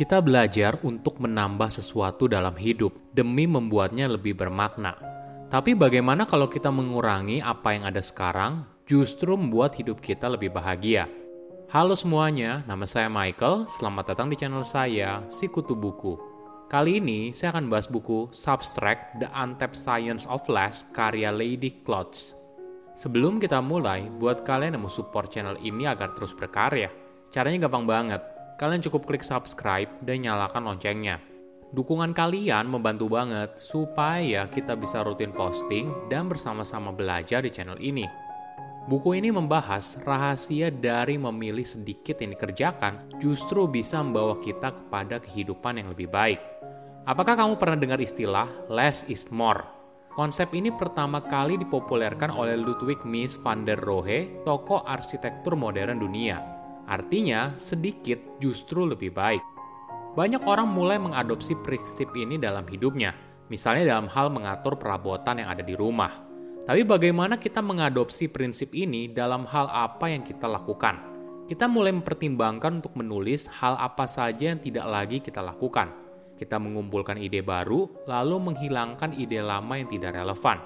Kita belajar untuk menambah sesuatu dalam hidup demi membuatnya lebih bermakna. Tapi bagaimana kalau kita mengurangi apa yang ada sekarang justru membuat hidup kita lebih bahagia? Halo semuanya, nama saya Michael. Selamat datang di channel saya, Sikutu Buku. Kali ini saya akan bahas buku Substract The Untapped Science of Less karya Lady Klotz. Sebelum kita mulai, buat kalian yang mau support channel ini agar terus berkarya, caranya gampang banget kalian cukup klik subscribe dan nyalakan loncengnya. Dukungan kalian membantu banget supaya kita bisa rutin posting dan bersama-sama belajar di channel ini. Buku ini membahas rahasia dari memilih sedikit yang dikerjakan justru bisa membawa kita kepada kehidupan yang lebih baik. Apakah kamu pernah dengar istilah less is more? Konsep ini pertama kali dipopulerkan oleh Ludwig Mies van der Rohe, tokoh arsitektur modern dunia. Artinya, sedikit justru lebih baik. Banyak orang mulai mengadopsi prinsip ini dalam hidupnya, misalnya dalam hal mengatur perabotan yang ada di rumah. Tapi bagaimana kita mengadopsi prinsip ini dalam hal apa yang kita lakukan? Kita mulai mempertimbangkan untuk menulis hal apa saja yang tidak lagi kita lakukan. Kita mengumpulkan ide baru, lalu menghilangkan ide lama yang tidak relevan.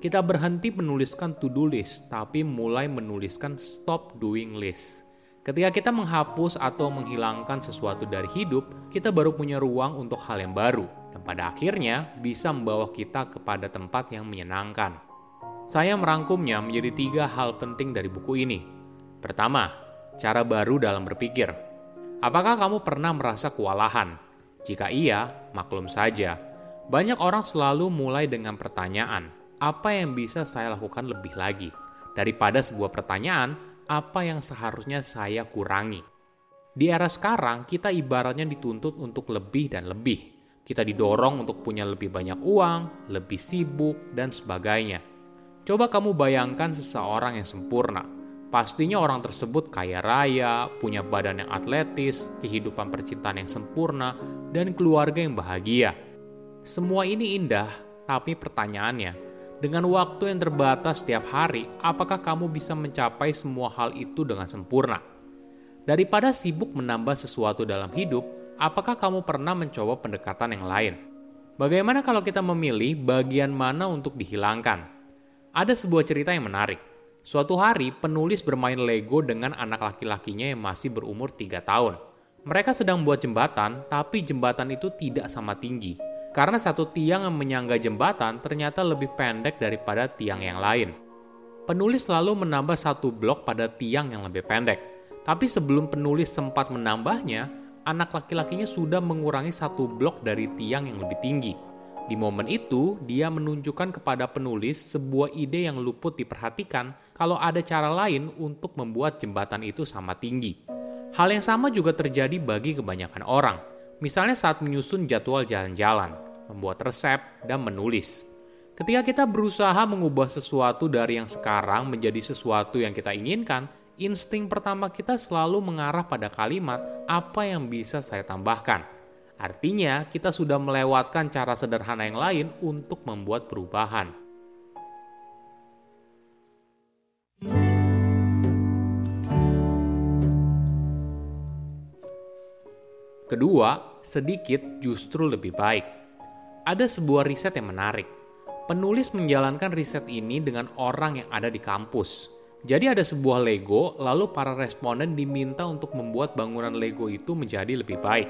Kita berhenti menuliskan to-do list, tapi mulai menuliskan stop doing list. Ketika kita menghapus atau menghilangkan sesuatu dari hidup, kita baru punya ruang untuk hal yang baru, dan pada akhirnya bisa membawa kita kepada tempat yang menyenangkan. Saya merangkumnya menjadi tiga hal penting dari buku ini. Pertama, cara baru dalam berpikir. Apakah kamu pernah merasa kewalahan? Jika iya, maklum saja. Banyak orang selalu mulai dengan pertanyaan, apa yang bisa saya lakukan lebih lagi? Daripada sebuah pertanyaan, apa yang seharusnya saya kurangi. Di era sekarang, kita ibaratnya dituntut untuk lebih dan lebih. Kita didorong untuk punya lebih banyak uang, lebih sibuk, dan sebagainya. Coba kamu bayangkan seseorang yang sempurna. Pastinya orang tersebut kaya raya, punya badan yang atletis, kehidupan percintaan yang sempurna, dan keluarga yang bahagia. Semua ini indah, tapi pertanyaannya, dengan waktu yang terbatas setiap hari, apakah kamu bisa mencapai semua hal itu dengan sempurna? Daripada sibuk menambah sesuatu dalam hidup, apakah kamu pernah mencoba pendekatan yang lain? Bagaimana kalau kita memilih bagian mana untuk dihilangkan? Ada sebuah cerita yang menarik. Suatu hari, penulis bermain Lego dengan anak laki-lakinya yang masih berumur 3 tahun. Mereka sedang membuat jembatan, tapi jembatan itu tidak sama tinggi karena satu tiang yang menyangga jembatan ternyata lebih pendek daripada tiang yang lain. Penulis selalu menambah satu blok pada tiang yang lebih pendek, tapi sebelum penulis sempat menambahnya, anak laki-lakinya sudah mengurangi satu blok dari tiang yang lebih tinggi. Di momen itu, dia menunjukkan kepada penulis sebuah ide yang luput diperhatikan kalau ada cara lain untuk membuat jembatan itu sama tinggi. Hal yang sama juga terjadi bagi kebanyakan orang – Misalnya saat menyusun jadwal jalan-jalan, membuat resep, dan menulis. Ketika kita berusaha mengubah sesuatu dari yang sekarang menjadi sesuatu yang kita inginkan, insting pertama kita selalu mengarah pada kalimat apa yang bisa saya tambahkan. Artinya, kita sudah melewatkan cara sederhana yang lain untuk membuat perubahan. Kedua, sedikit justru lebih baik. Ada sebuah riset yang menarik. Penulis menjalankan riset ini dengan orang yang ada di kampus. Jadi ada sebuah Lego, lalu para responden diminta untuk membuat bangunan Lego itu menjadi lebih baik.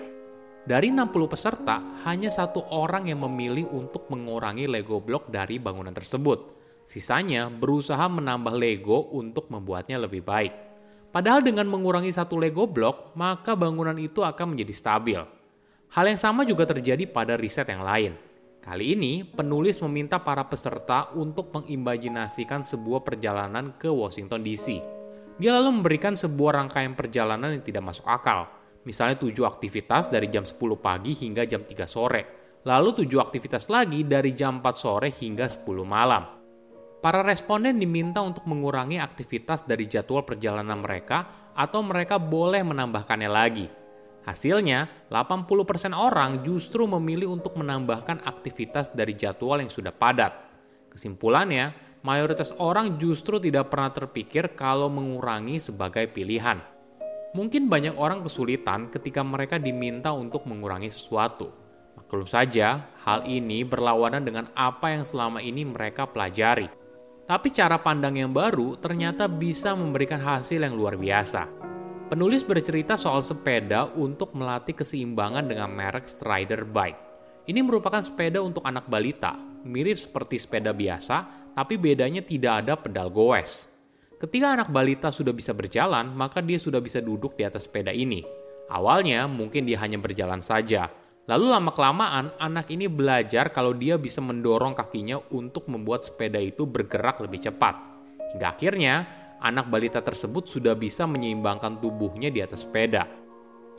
Dari 60 peserta, hanya satu orang yang memilih untuk mengurangi Lego block dari bangunan tersebut. Sisanya berusaha menambah Lego untuk membuatnya lebih baik. Padahal dengan mengurangi satu Lego block, maka bangunan itu akan menjadi stabil. Hal yang sama juga terjadi pada riset yang lain. Kali ini, penulis meminta para peserta untuk mengimajinasikan sebuah perjalanan ke Washington DC. Dia lalu memberikan sebuah rangkaian perjalanan yang tidak masuk akal. Misalnya tujuh aktivitas dari jam 10 pagi hingga jam 3 sore. Lalu tujuh aktivitas lagi dari jam 4 sore hingga 10 malam. Para responden diminta untuk mengurangi aktivitas dari jadwal perjalanan mereka atau mereka boleh menambahkannya lagi. Hasilnya, 80% orang justru memilih untuk menambahkan aktivitas dari jadwal yang sudah padat. Kesimpulannya, mayoritas orang justru tidak pernah terpikir kalau mengurangi sebagai pilihan. Mungkin banyak orang kesulitan ketika mereka diminta untuk mengurangi sesuatu. Maklum saja, hal ini berlawanan dengan apa yang selama ini mereka pelajari. Tapi cara pandang yang baru ternyata bisa memberikan hasil yang luar biasa. Penulis bercerita soal sepeda untuk melatih keseimbangan dengan merek Strider Bike. Ini merupakan sepeda untuk anak balita, mirip seperti sepeda biasa, tapi bedanya tidak ada pedal goes. Ketika anak balita sudah bisa berjalan, maka dia sudah bisa duduk di atas sepeda ini. Awalnya mungkin dia hanya berjalan saja. Lalu lama-kelamaan anak ini belajar kalau dia bisa mendorong kakinya untuk membuat sepeda itu bergerak lebih cepat. Hingga akhirnya anak balita tersebut sudah bisa menyeimbangkan tubuhnya di atas sepeda.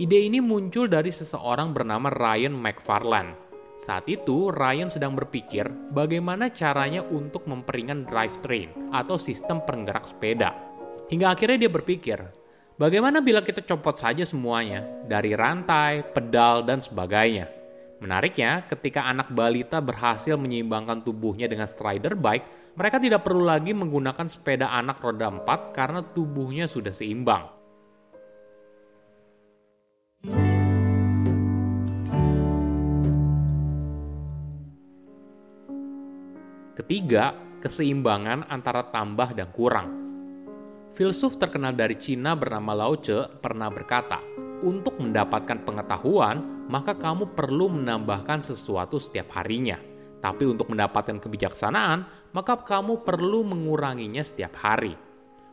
Ide ini muncul dari seseorang bernama Ryan McFarland saat itu, Ryan sedang berpikir bagaimana caranya untuk memperingan drivetrain atau sistem penggerak sepeda. Hingga akhirnya dia berpikir, bagaimana bila kita copot saja semuanya, dari rantai, pedal, dan sebagainya. Menariknya, ketika anak balita berhasil menyeimbangkan tubuhnya dengan strider bike, mereka tidak perlu lagi menggunakan sepeda anak roda 4 karena tubuhnya sudah seimbang. Ketiga, keseimbangan antara tambah dan kurang. Filsuf terkenal dari Cina bernama Lao Tse pernah berkata, untuk mendapatkan pengetahuan, maka kamu perlu menambahkan sesuatu setiap harinya. Tapi untuk mendapatkan kebijaksanaan, maka kamu perlu menguranginya setiap hari.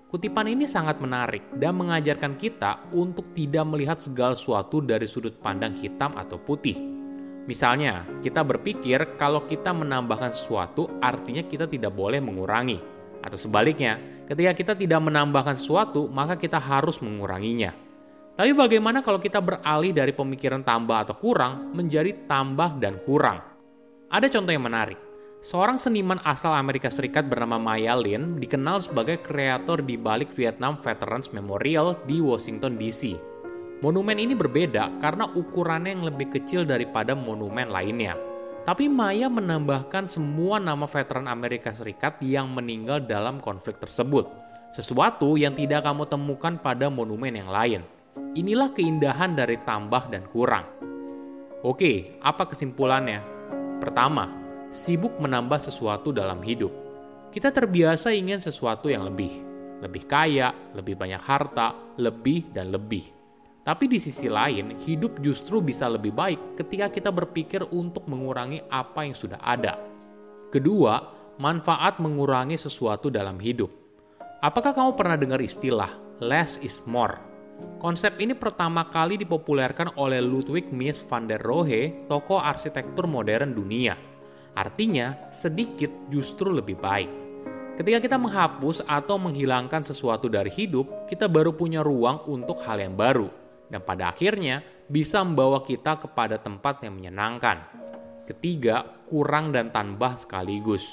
Kutipan ini sangat menarik dan mengajarkan kita untuk tidak melihat segala sesuatu dari sudut pandang hitam atau putih, Misalnya, kita berpikir kalau kita menambahkan sesuatu artinya kita tidak boleh mengurangi. Atau sebaliknya, ketika kita tidak menambahkan sesuatu, maka kita harus menguranginya. Tapi bagaimana kalau kita beralih dari pemikiran tambah atau kurang menjadi tambah dan kurang? Ada contoh yang menarik. Seorang seniman asal Amerika Serikat bernama Maya Lin dikenal sebagai kreator di balik Vietnam Veterans Memorial di Washington DC Monumen ini berbeda karena ukurannya yang lebih kecil daripada monumen lainnya. Tapi Maya menambahkan semua nama veteran Amerika Serikat yang meninggal dalam konflik tersebut. Sesuatu yang tidak kamu temukan pada monumen yang lain. Inilah keindahan dari tambah dan kurang. Oke, apa kesimpulannya? Pertama, sibuk menambah sesuatu dalam hidup. Kita terbiasa ingin sesuatu yang lebih. Lebih kaya, lebih banyak harta, lebih dan lebih tapi di sisi lain, hidup justru bisa lebih baik ketika kita berpikir untuk mengurangi apa yang sudah ada. Kedua, manfaat mengurangi sesuatu dalam hidup. Apakah kamu pernah dengar istilah less is more? Konsep ini pertama kali dipopulerkan oleh Ludwig Mies van der Rohe, tokoh arsitektur modern dunia. Artinya, sedikit justru lebih baik. Ketika kita menghapus atau menghilangkan sesuatu dari hidup, kita baru punya ruang untuk hal yang baru dan pada akhirnya bisa membawa kita kepada tempat yang menyenangkan. Ketiga, kurang dan tambah sekaligus.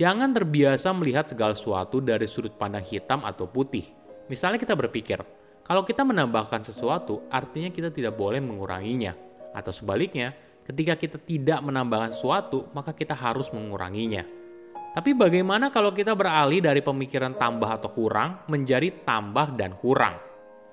Jangan terbiasa melihat segala sesuatu dari sudut pandang hitam atau putih. Misalnya kita berpikir, kalau kita menambahkan sesuatu, artinya kita tidak boleh menguranginya. Atau sebaliknya, ketika kita tidak menambahkan sesuatu, maka kita harus menguranginya. Tapi bagaimana kalau kita beralih dari pemikiran tambah atau kurang menjadi tambah dan kurang?